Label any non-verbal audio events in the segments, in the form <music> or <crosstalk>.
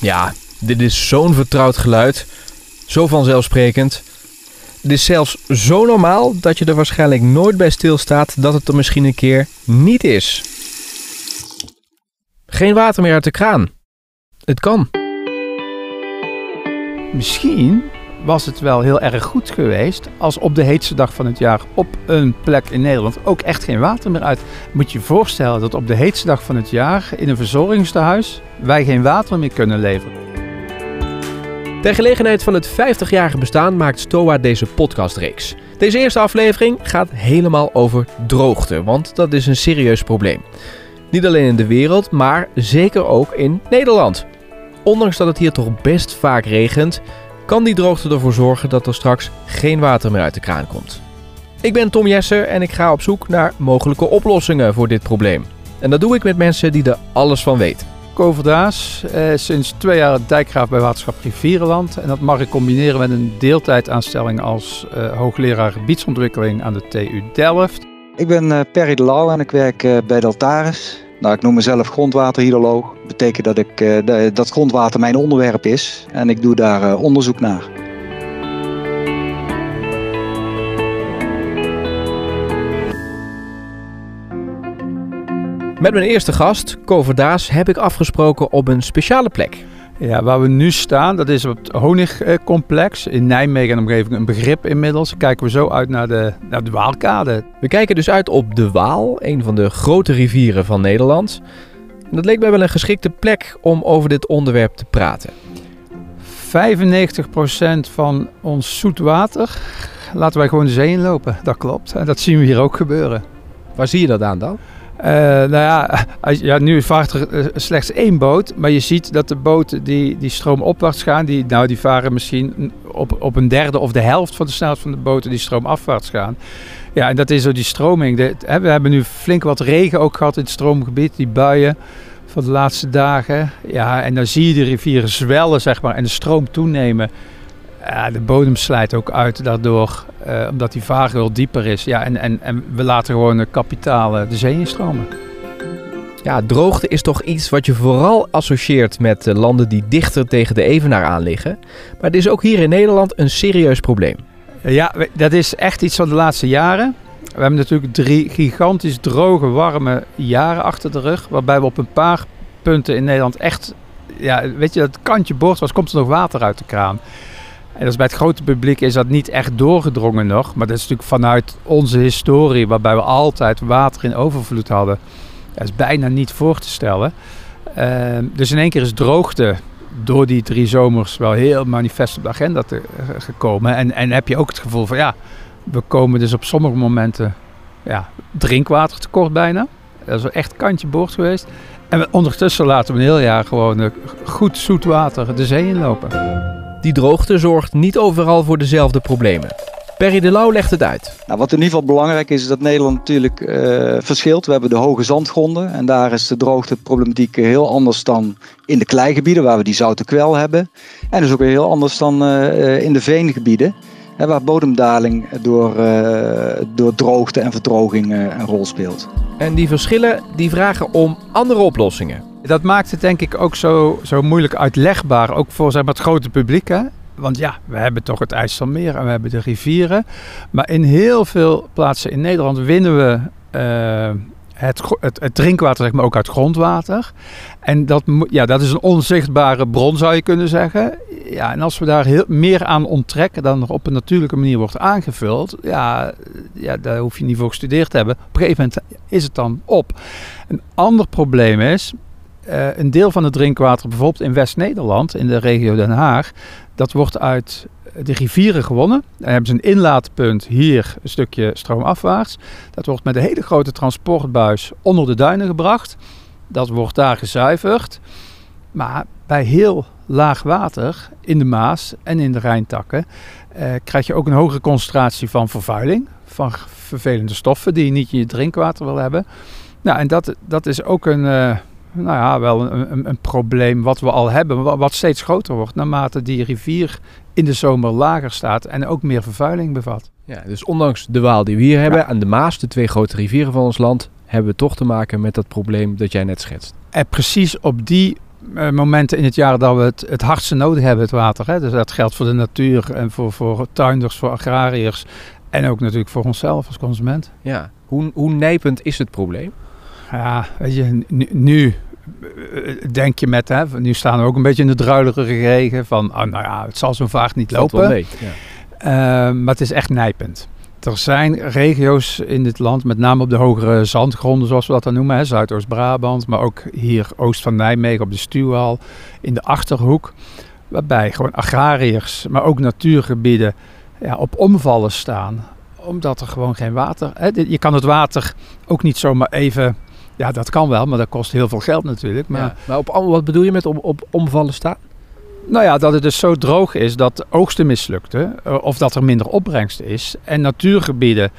Ja, dit is zo'n vertrouwd geluid. Zo vanzelfsprekend. Het is zelfs zo normaal dat je er waarschijnlijk nooit bij stilstaat dat het er misschien een keer niet is. Geen water meer uit de kraan. Het kan. Misschien was het wel heel erg goed geweest als op de heetste dag van het jaar op een plek in Nederland ook echt geen water meer uit. Moet je je voorstellen dat op de heetste dag van het jaar in een verzorgingstehuis wij geen water meer kunnen leveren. Ter gelegenheid van het 50-jarige bestaan maakt STOA deze podcastreeks. Deze eerste aflevering gaat helemaal over droogte, want dat is een serieus probleem. Niet alleen in de wereld, maar zeker ook in Nederland. Ondanks dat het hier toch best vaak regent, kan die droogte ervoor zorgen dat er straks geen water meer uit de kraan komt. Ik ben Tom Jesser en ik ga op zoek naar mogelijke oplossingen voor dit probleem. En dat doe ik met mensen die er alles van weten. Koverdaas, eh, sinds twee jaar dijkgraaf bij Waterschap Rivierenland. En dat mag ik combineren met een deeltijdaanstelling als eh, hoogleraar gebiedsontwikkeling aan de TU Delft. Ik ben uh, Perry de Lauw en ik werk uh, bij Deltaris. Nou, ik noem mezelf grondwaterhydroloog. Dat betekent dat, ik, uh, dat grondwater mijn onderwerp is en ik doe daar onderzoek naar. Met mijn eerste gast, Koverdaas, heb ik afgesproken op een speciale plek. Ja, waar we nu staan, dat is op het Honigcomplex in Nijmegen en omgeving een begrip inmiddels. Kijken we zo uit naar de, naar de Waalkade. We kijken dus uit op de Waal, een van de grote rivieren van Nederland. En dat leek mij wel een geschikte plek om over dit onderwerp te praten. 95% van ons zoetwater laten wij gewoon de zee inlopen. Dat klopt. Dat zien we hier ook gebeuren. Waar zie je dat aan dan? Uh, nou ja, ja, nu vaart er slechts één boot. Maar je ziet dat de boten die, die stroomopwaarts gaan, die, nou, die varen misschien op, op een derde of de helft van de snelheid van de boten die stroomafwaarts gaan. Ja, en dat is zo die stroming. We hebben nu flink wat regen ook gehad in het stroomgebied, die buien van de laatste dagen. Ja, en dan zie je de rivieren zwellen, zeg maar, en de stroom toenemen. Ja, de bodem slijt ook uit daardoor, uh, omdat die vaart wel dieper is. Ja, en, en, en we laten gewoon de kapitalen de zee instromen. Ja, droogte is toch iets wat je vooral associeert met landen die dichter tegen de evenaar aan liggen. Maar het is ook hier in Nederland een serieus probleem. Ja, dat is echt iets van de laatste jaren. We hebben natuurlijk drie gigantisch droge, warme jaren achter de rug. Waarbij we op een paar punten in Nederland echt, ja, weet je, dat kantje boord was, komt er nog water uit de kraan. En dat bij het grote publiek is dat niet echt doorgedrongen nog. Maar dat is natuurlijk vanuit onze historie, waarbij we altijd water in overvloed hadden. Is bijna niet voor te stellen. Uh, dus in één keer is droogte door die drie zomers wel heel manifest op de agenda te, uh, gekomen. En, en heb je ook het gevoel van ja, we komen dus op sommige momenten ja, drinkwatertekort bijna. Dat is echt kantje boord geweest. En ondertussen laten we een heel jaar gewoon uh, goed zoet water de zee inlopen. Die droogte zorgt niet overal voor dezelfde problemen. Perry de Lauw legt het uit. Nou, wat in ieder geval belangrijk is, is dat Nederland natuurlijk uh, verschilt. We hebben de hoge zandgronden en daar is de droogteproblematiek heel anders dan in de kleigebieden waar we die zoute kwel hebben. En dus ook weer heel anders dan uh, in de veengebieden. Hè, waar bodemdaling door, uh, door droogte en verdroging een rol speelt. En die verschillen die vragen om andere oplossingen. Dat maakt het denk ik ook zo, zo moeilijk uitlegbaar, ook voor zeg het grote publiek. Hè? Want ja, we hebben toch het IJsselmeer en we hebben de rivieren. Maar in heel veel plaatsen in Nederland winnen we het, het, het, drinkwater zeg maar, ook uit grondwater. En dat, ja, dat is een onzichtbare bron zou je kunnen zeggen. Ja, en als we daar heel, meer aan onttrekken dan er op een natuurlijke manier wordt aangevuld. Ja, ja, daar hoef je niet voor gestudeerd te hebben. Op een gegeven moment is het dan op. Een ander probleem is, uh, een deel van het drinkwater, bijvoorbeeld in West-Nederland, in de regio Den Haag, dat wordt uit de rivieren gewonnen. Dan hebben ze een inlaatpunt hier, een stukje stroomafwaarts. Dat wordt met een hele grote transportbuis onder de duinen gebracht. Dat wordt daar gezuiverd. Maar bij heel laag water in de Maas en in de Rijntakken eh, krijg je ook een hogere concentratie van vervuiling. Van vervelende stoffen die je niet in je drinkwater wil hebben. Nou, en dat, dat is ook een, uh, nou ja, wel een, een, een, probleem wat we al hebben, wat steeds groter wordt naarmate die rivier in de zomer lager staat en ook meer vervuiling bevat. Ja, dus ondanks de Waal die we hier hebben en de Maas, de twee grote rivieren van ons land, hebben we toch te maken met dat probleem dat jij net schetst. En precies op die eh, momenten in het jaar dat we het, het hardste nodig hebben, het water. Hè? Dus dat geldt voor de natuur en voor, voor tuinders, voor agrariërs. En ook natuurlijk voor onszelf als consument. Ja. Hoe, hoe nijpend is het probleem? Ja, weet je, nu, nu eh, denk je met, hè, nu staan we ook een beetje in de druilerige regen van, oh, nou ja, het zal zo vaak niet lopen. mee. Ja. Eh, maar het is echt nijpend. Er zijn regio's in dit land, met name op de hogere zandgronden, zoals we dat dan noemen, hè, Zuidoost-Brabant, maar ook hier oost van Nijmegen op de Stuwal, in de achterhoek, waarbij gewoon agrariërs, maar ook natuurgebieden ja, op omvallen staan, omdat er gewoon geen water. Hè, je kan het water ook niet zomaar even. Ja, dat kan wel, maar dat kost heel veel geld natuurlijk. Maar Ja. Maar op, wat bedoel je met op, op omvallen staan? nou ja, dat het dus zo droog is dat de oogsten mislukten. eh, Of dat er minder opbrengst is. En natuurgebieden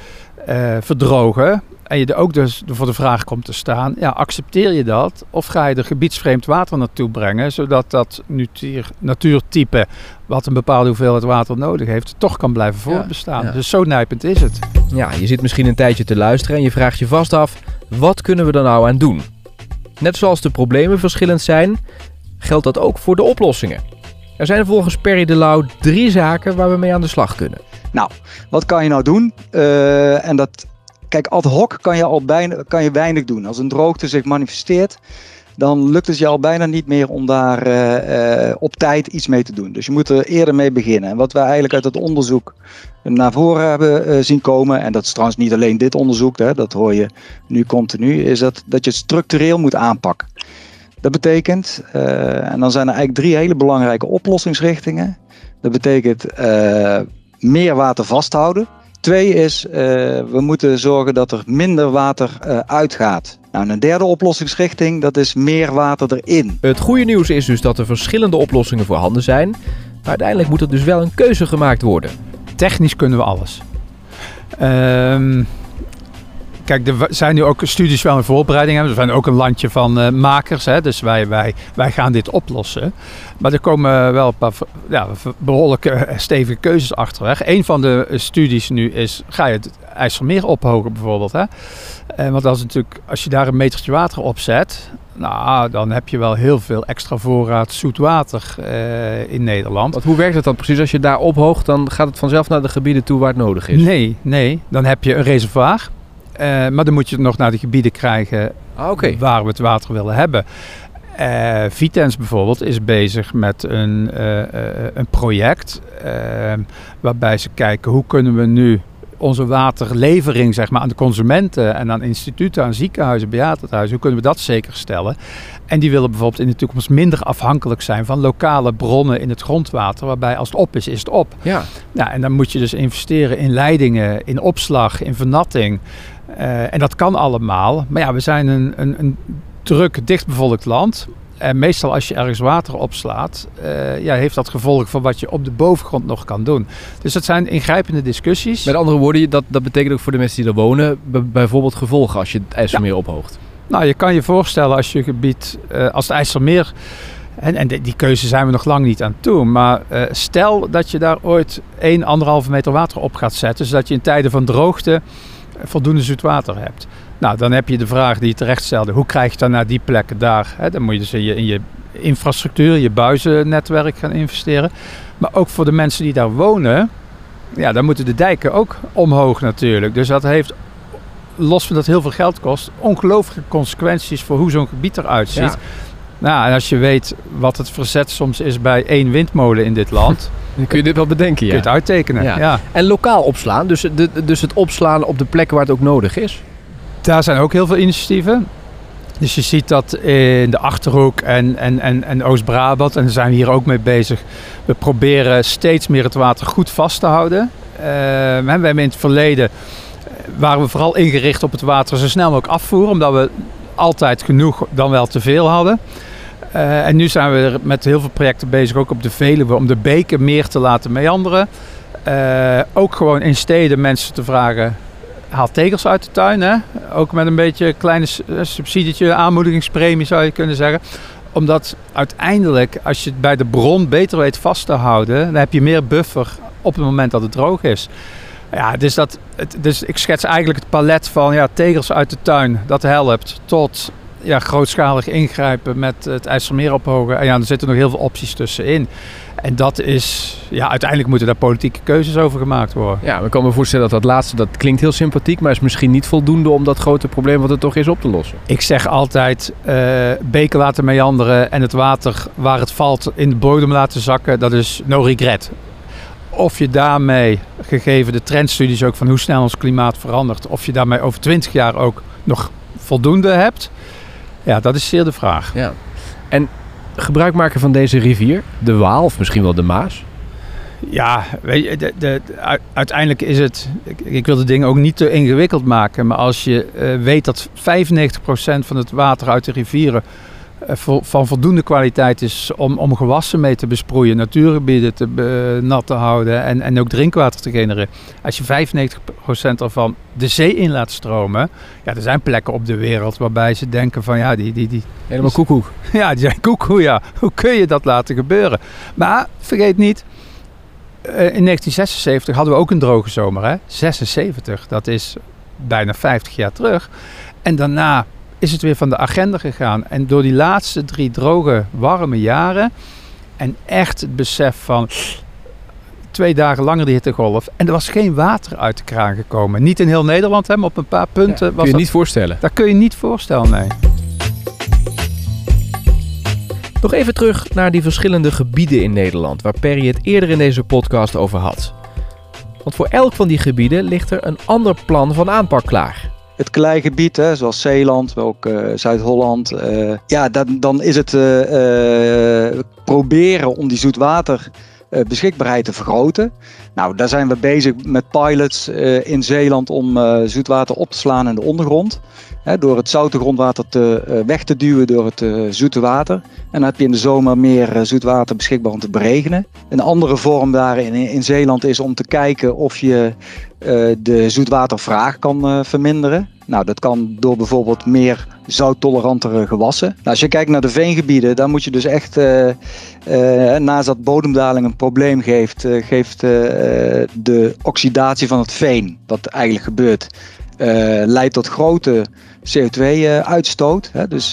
eh, verdrogen. En je er ook dus voor de vraag komt te staan. Ja, accepteer je dat? Of ga je er gebiedsvreemd water naartoe brengen. Zodat dat natuur, natuurtype wat een bepaalde hoeveelheid water nodig heeft. toch kan blijven voortbestaan. ja. Dus zo nijpend is het. Ja, je zit misschien een tijdje te luisteren en je vraagt je vast af: wat kunnen we er nou aan doen? Net zoals de problemen verschillend zijn, geldt dat ook voor de oplossingen. Er zijn volgens Perry de Lauw drie zaken waar we mee aan de slag kunnen. Wat kan je nou doen? Eh, en dat, kijk, ad hoc kan je al bijna, kan je weinig doen. Als een droogte zich manifesteert, dan lukt het je al bijna niet meer om daar eh, eh, op tijd iets mee te doen. Dus je moet er eerder mee beginnen. En wat wij eigenlijk uit het onderzoek naar voren hebben eh, zien komen, en dat is trouwens niet alleen dit onderzoek, hè, dat hoor je nu continu, is dat, dat je het structureel moet aanpakken. Dat betekent, en dan zijn er eigenlijk drie hele belangrijke oplossingsrichtingen. Dat betekent meer water vasthouden. Twee is, eh, we moeten zorgen dat er minder water eh, uitgaat. Nou, en een derde oplossingsrichting, dat is meer water erin. Het goede nieuws is dus dat er verschillende oplossingen voorhanden zijn. Maar uiteindelijk moet er dus wel een keuze gemaakt worden. Technisch kunnen we alles. Ehm, kijk, er zijn nu ook studies wel in voorbereiding. hè. We zijn ook een landje van eh, makers, hè, dus wij, wij, wij gaan dit oplossen. Maar er komen wel een paar ja, behoorlijke eh, stevige keuzes achterweg. Een van de eh, studies nu is, ga je het IJsselmeer ophogen bijvoorbeeld. Hè? Eh, want dat is natuurlijk, als je daar een metertje water op zet, nou, dan heb je wel heel veel extra voorraad zoet water eh, in Nederland. Want hoe werkt het dan precies? Als je daar ophoogt, dan gaat het vanzelf naar de gebieden toe waar het nodig is. Nee, nee. Dan heb je een reservoir. Eh, maar dan moet je het nog naar de gebieden krijgen Ah, waar we het water willen hebben. Eh Vitens bijvoorbeeld is bezig met een, eh, een project waarbij ze kijken hoe kunnen we nu onze waterlevering zeg maar, aan de consumenten en aan instituten, aan ziekenhuizen, bejaardenhuizen, hoe kunnen we dat zeker stellen? En die willen bijvoorbeeld in de toekomst minder afhankelijk zijn van lokale bronnen in het grondwater, waarbij als het op is, is het op. Ja, Nou, en dan moet je dus investeren in leidingen, in opslag, in vernatting. Eh, en dat kan allemaal. Maar ja, we zijn een, een, een druk, dichtbevolkt land. En meestal als je ergens water opslaat, eh, ja, heeft dat gevolg voor wat je op de bovengrond nog kan doen. Dus dat zijn ingrijpende discussies. met andere woorden, dat, dat betekent ook voor de mensen die er wonen, bijvoorbeeld gevolgen als je het IJsselmeer ophoogt. Nou, je kan je voorstellen als je gebied, eh, als het IJsselmeer, en, en die die keuze zijn we nog lang niet aan toe, maar stel dat je daar ooit 1, 1,5 meter water op gaat zetten, zodat je in tijden van droogte voldoende zoet water hebt. Nou, dan heb je de vraag die je terecht stelde, hoe krijg je dan naar die plekken daar? Hè? Dan moet je dus in je, in je infrastructuur, je buizennetwerk gaan investeren. Maar ook voor de mensen die daar wonen, ja, dan moeten de dijken ook omhoog natuurlijk. Dus dat heeft los van dat heel veel geld kost, ongelooflijke consequenties voor hoe zo'n gebied eruit ziet. Ja. Nou, en als je weet wat het verzet soms is bij één windmolen in dit land, <laughs> Dan kun je dit wel bedenken, kun je ja. het uittekenen. Ja. Ja. En lokaal opslaan, dus, de, dus het opslaan op de plekken waar het ook nodig is. Daar zijn ook heel veel initiatieven. Dus je ziet dat in de Achterhoek en, en, en, en Oost-Brabant, en daar zijn we hier ook mee bezig. We proberen steeds meer het water goed vast te houden. Eh, we hebben in het verleden eh, waren we vooral ingericht op het water zo snel mogelijk afvoeren, omdat we altijd genoeg dan wel te veel hadden. Eh, en nu zijn we met heel veel projecten bezig, ook op de Veluwe, om de beken meer te laten meanderen. Eh, ook gewoon in steden mensen te vragen, haal tegels uit de tuin. Hè? Ook met een beetje kleine s- eh, subsidietje, aanmoedigingspremie zou je kunnen zeggen. Omdat uiteindelijk, als je het bij de bron beter weet vast te houden, dan heb je meer buffer op het moment dat het droog is. Ja, dus, dat, dus ik schets eigenlijk het palet van ja, tegels uit de tuin, dat helpt, tot ja, grootschalig ingrijpen met het IJsselmeer ophogen. En ja, er zitten nog heel veel opties tussenin. En dat is, ja, uiteindelijk moeten daar politieke keuzes over gemaakt worden. Ja, we kan me voorstellen dat dat laatste, dat klinkt heel sympathiek, maar is misschien niet voldoende om dat grote probleem wat er toch is op te lossen. Ik zeg altijd, uh, beken laten meanderen en het water waar het valt in de bodem laten zakken, dat is no regret. Of je daarmee, gegeven de trendstudies ook van hoe snel ons klimaat verandert, of je daarmee over 20 jaar ook nog voldoende hebt, ja, dat is zeer de vraag. Ja. En gebruik maken van deze rivier, de Waal of misschien wel de Maas? Ja, weet je, de, de, uiteindelijk is het. Ik, ik, wil de dingen ook niet te ingewikkeld maken. Maar als je uh, weet dat 95% van het water uit de rivieren van voldoende kwaliteit is om, om gewassen mee te besproeien, natuurgebieden te, uh, nat te houden en, en ook drinkwater te genereren. Als je 95% ervan de zee in laat stromen, ja, er zijn plekken op de wereld waarbij ze denken van ja, die... die, die Helemaal koekoek. <laughs> Ja, die zijn koekoek, ja. Hoe kun je dat laten gebeuren? Maar vergeet niet, in 1976 hadden we ook een droge zomer, hè? 76, dat is bijna 50 jaar terug. En daarna is het weer van de agenda gegaan. En door die laatste drie droge, warme jaren en echt het besef van twee dagen langer die hittegolf. En er was geen water uit de kraan gekomen. Niet in heel Nederland, hè, maar op een paar punten. Ja, kun je dat, niet voorstellen. Dat kun je niet voorstellen, nee. Nog even terug naar die verschillende gebieden in Nederland, waar Perry het eerder in deze podcast over had. Want voor elk van die gebieden ligt er een ander plan van aanpak klaar. Het kleigebied, hè, zoals Zeeland, maar ook uh, Zuid-Holland. Uh, ja, dan, dan is het uh, proberen om die zoetwater beschikbaarheid te vergroten. Nou, daar zijn we bezig met pilots in Zeeland om zoetwater op te slaan in de ondergrond. Hè, door het zoute grondwater te, weg te duwen door het zoete water. En dan heb je in de zomer meer zoetwater beschikbaar om te beregenen. Een andere vorm daarin in Zeeland is om te kijken of je de zoetwatervraag kan verminderen. Nou, dat kan door bijvoorbeeld meer zouttolerantere gewassen. Nou, als je kijkt naar de veengebieden, dan moet je dus echt, uh, naast dat bodemdaling een probleem geeft, geeft de oxidatie van het veen, wat eigenlijk gebeurt, leidt tot grote CO2-uitstoot. Dus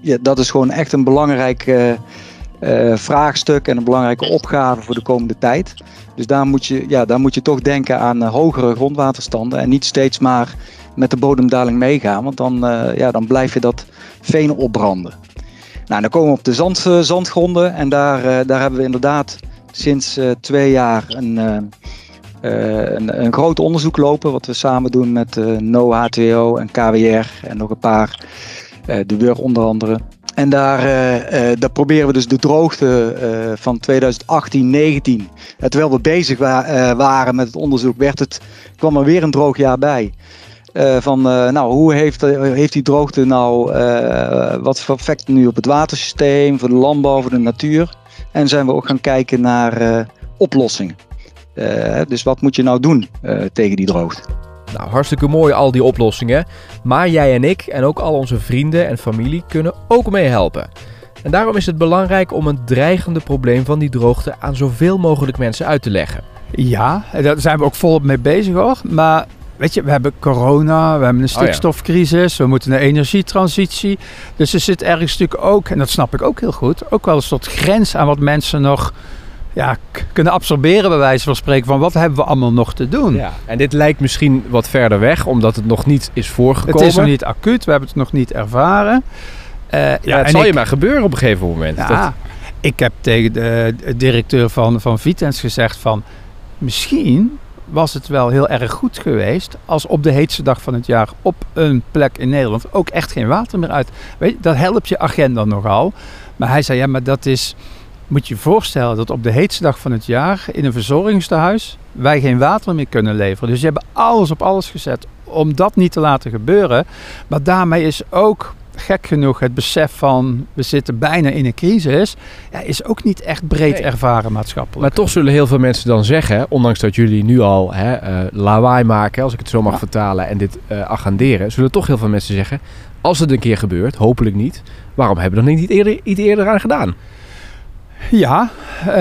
ja, dat is gewoon echt een belangrijk vraagstuk en een belangrijke opgave voor de komende tijd. Dus daar moet je, ja, daar moet je toch denken aan hogere grondwaterstanden en niet steeds maar met de bodemdaling meegaan. Want dan, uh, ja, dan blijf je dat veen opbranden. Nou, dan komen we op de zand, uh, zandgronden. En daar, daar hebben we inderdaad sinds twee jaar een, een, een, groot onderzoek lopen. Wat we samen doen met NO-HTO en KWR en nog een paar. de WUR onder andere. En daar, daar, proberen we dus de droogte van 2018-19. terwijl we bezig wa waren met het onderzoek, werd het, kwam er weer een droog jaar bij. Van nou, hoe heeft, heeft die droogte nou wat voor effect nu op het watersysteem, voor de landbouw, voor de natuur? En zijn we ook gaan kijken naar oplossingen. dus wat moet je nou doen tegen die droogte? Nou, hartstikke mooi al die oplossingen. Maar jij en ik en ook al onze vrienden en familie kunnen ook meehelpen. En daarom is het belangrijk om een dreigende probleem van die droogte aan zoveel mogelijk mensen uit te leggen. Ja, daar zijn we ook volop mee bezig hoor. Maar weet je, we hebben corona, we hebben een stikstofcrisis, we moeten een energietransitie. Dus er zit ergens natuurlijk ook, en dat snap ik ook heel goed, ook wel een soort grens aan wat mensen nog ja, kunnen absorberen, bij wijze van spreken, van wat hebben we allemaal nog te doen. Ja, en dit lijkt misschien wat verder weg, omdat het nog niet is voorgekomen. Het is nog niet acuut, we hebben het nog niet ervaren. Uh, ja, ja, het zal ik, je maar gebeuren op een gegeven moment. Ja, dat... Ik heb tegen de directeur van, van Vitens gezegd van... misschien was het wel heel erg goed geweest als op de heetste dag van het jaar op een plek in Nederland ook echt geen water meer uit. Weet je, dat helpt je agenda nogal. Maar hij zei, ja, maar dat is, moet je je voorstellen dat op de heetste dag van het jaar in een verzorgingstehuis wij geen water meer kunnen leveren. Dus je hebt alles op alles gezet om dat niet te laten gebeuren. Maar daarmee is ook gek genoeg het besef van we zitten bijna in een crisis, ja, is ook niet echt breed nee. ervaren maatschappelijk. Maar toch zullen heel veel mensen dan zeggen, ondanks dat jullie nu al hè, uh, lawaai maken, als ik het zo mag ja. vertalen, en dit uh, agenderen, zullen toch heel veel mensen zeggen, als het een keer gebeurt, hopelijk niet, waarom hebben we er niet eerder, iets eerder aan gedaan? Ja, uh,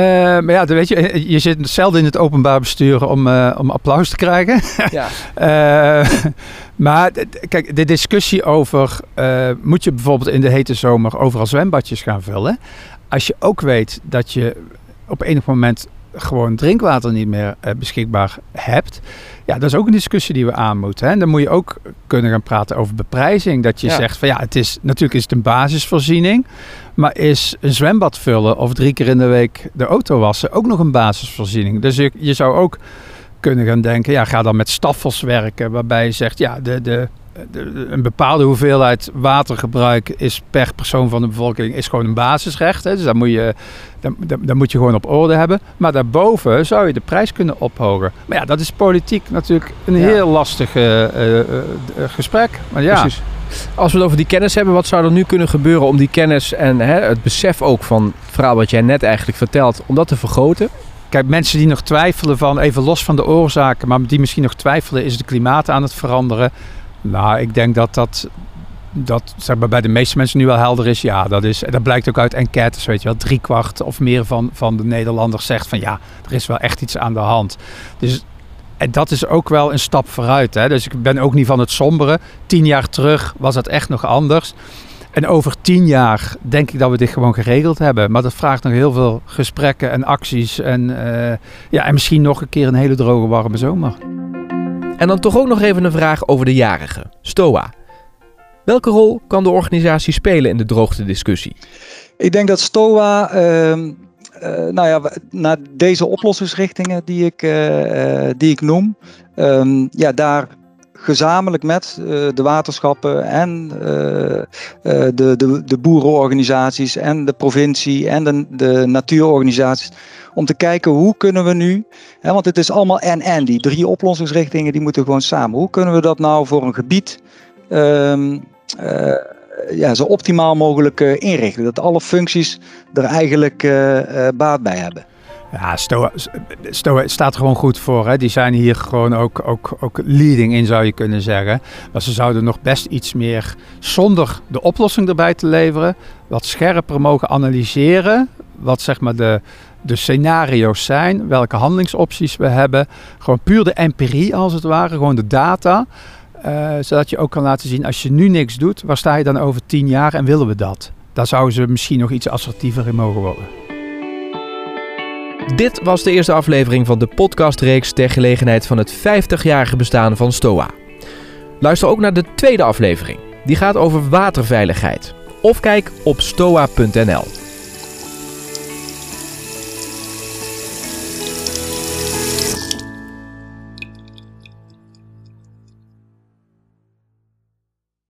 maar ja, weet je, je zit zelden in het openbaar bestuur om, uh, om applaus te krijgen. <laughs> Ja. uh, <laughs> maar kijk, de discussie over moet je bijvoorbeeld in de hete zomer overal zwembadjes gaan vullen. Als je ook weet dat je op enig moment gewoon drinkwater niet meer beschikbaar hebt. Ja, dat is ook een discussie die we aan moeten. Hè? En dan moet je ook kunnen gaan praten over beprijzing. Dat je zegt van ja, het is natuurlijk is het een basisvoorziening. Maar is een zwembad vullen of drie keer in de week de auto wassen ook nog een basisvoorziening? Dus je, je zou ook kunnen gaan denken, ja, ga dan met staffels werken. Waarbij je zegt, ja, de, de, een bepaalde hoeveelheid watergebruik is per persoon van de bevolking is gewoon een basisrecht. Hè. Dus daar moet, je, daar, moet je gewoon op orde hebben. Maar daarboven zou je de prijs kunnen ophogen. Maar ja, dat is politiek natuurlijk een heel lastig uh, gesprek. Maar ja. Precies. Als we het over die kennis hebben, wat zou er nu kunnen gebeuren om die kennis en hè, het besef ook van het verhaal wat jij net eigenlijk vertelt, om dat te vergroten? Kijk, mensen die nog twijfelen van, even los van de oorzaken, maar die misschien nog twijfelen, is het klimaat aan het veranderen? Nou, ik denk dat dat, dat zeg maar, bij de meeste mensen nu wel helder is. Ja, dat, is, dat blijkt ook uit enquêtes, weet je wel. Drie kwart of meer van, van de Nederlanders zegt van ja, er is wel echt iets aan de hand. Dus en dat is ook wel een stap vooruit. Hè? Dus ik ben ook niet van het sombere. Tien jaar terug was het echt nog anders. En over tien jaar denk ik dat we dit gewoon geregeld hebben. Maar dat vraagt nog heel veel gesprekken en acties. En, uh, ja, en misschien nog een keer een hele droge, warme zomer. En dan toch ook nog even een vraag over de jarigen, STOA. Welke rol kan de organisatie spelen in de droogtediscussie? Ik denk dat STOA, uh, nou ja, naar deze oplossingsrichtingen die ik, uh, die ik noem, um, ja, daar gezamenlijk met uh, de waterschappen en uh, de, de, de boerenorganisaties en de provincie en de, de natuurorganisaties om te kijken hoe kunnen we nu, hè, want het is allemaal en-en, die drie oplossingsrichtingen die moeten gewoon samen. Hoe kunnen we dat nou voor een gebied uh, ja, zo optimaal mogelijk inrichten? Dat alle functies er eigenlijk baat bij hebben. Ja, Stoa, Stoa staat gewoon goed voor. Hè. Die zijn hier gewoon ook, ook, ook leading in, zou je kunnen zeggen. Maar ze zouden nog best iets meer, zonder de oplossing erbij te leveren, wat scherper mogen analyseren. Wat zeg maar de, de scenario's zijn, welke handelingsopties we hebben. Gewoon puur de empirie als het ware, gewoon de data. Uh, zodat je ook kan laten zien, als je nu niks doet, waar sta je dan over tien jaar en willen we dat? Daar zouden ze misschien nog iets assertiever in mogen worden. Dit was de eerste aflevering van de podcastreeks ter gelegenheid van het 50-jarige bestaan van STOA. Luister ook naar de tweede aflevering. Die gaat over waterveiligheid. Of kijk op stoa.nl.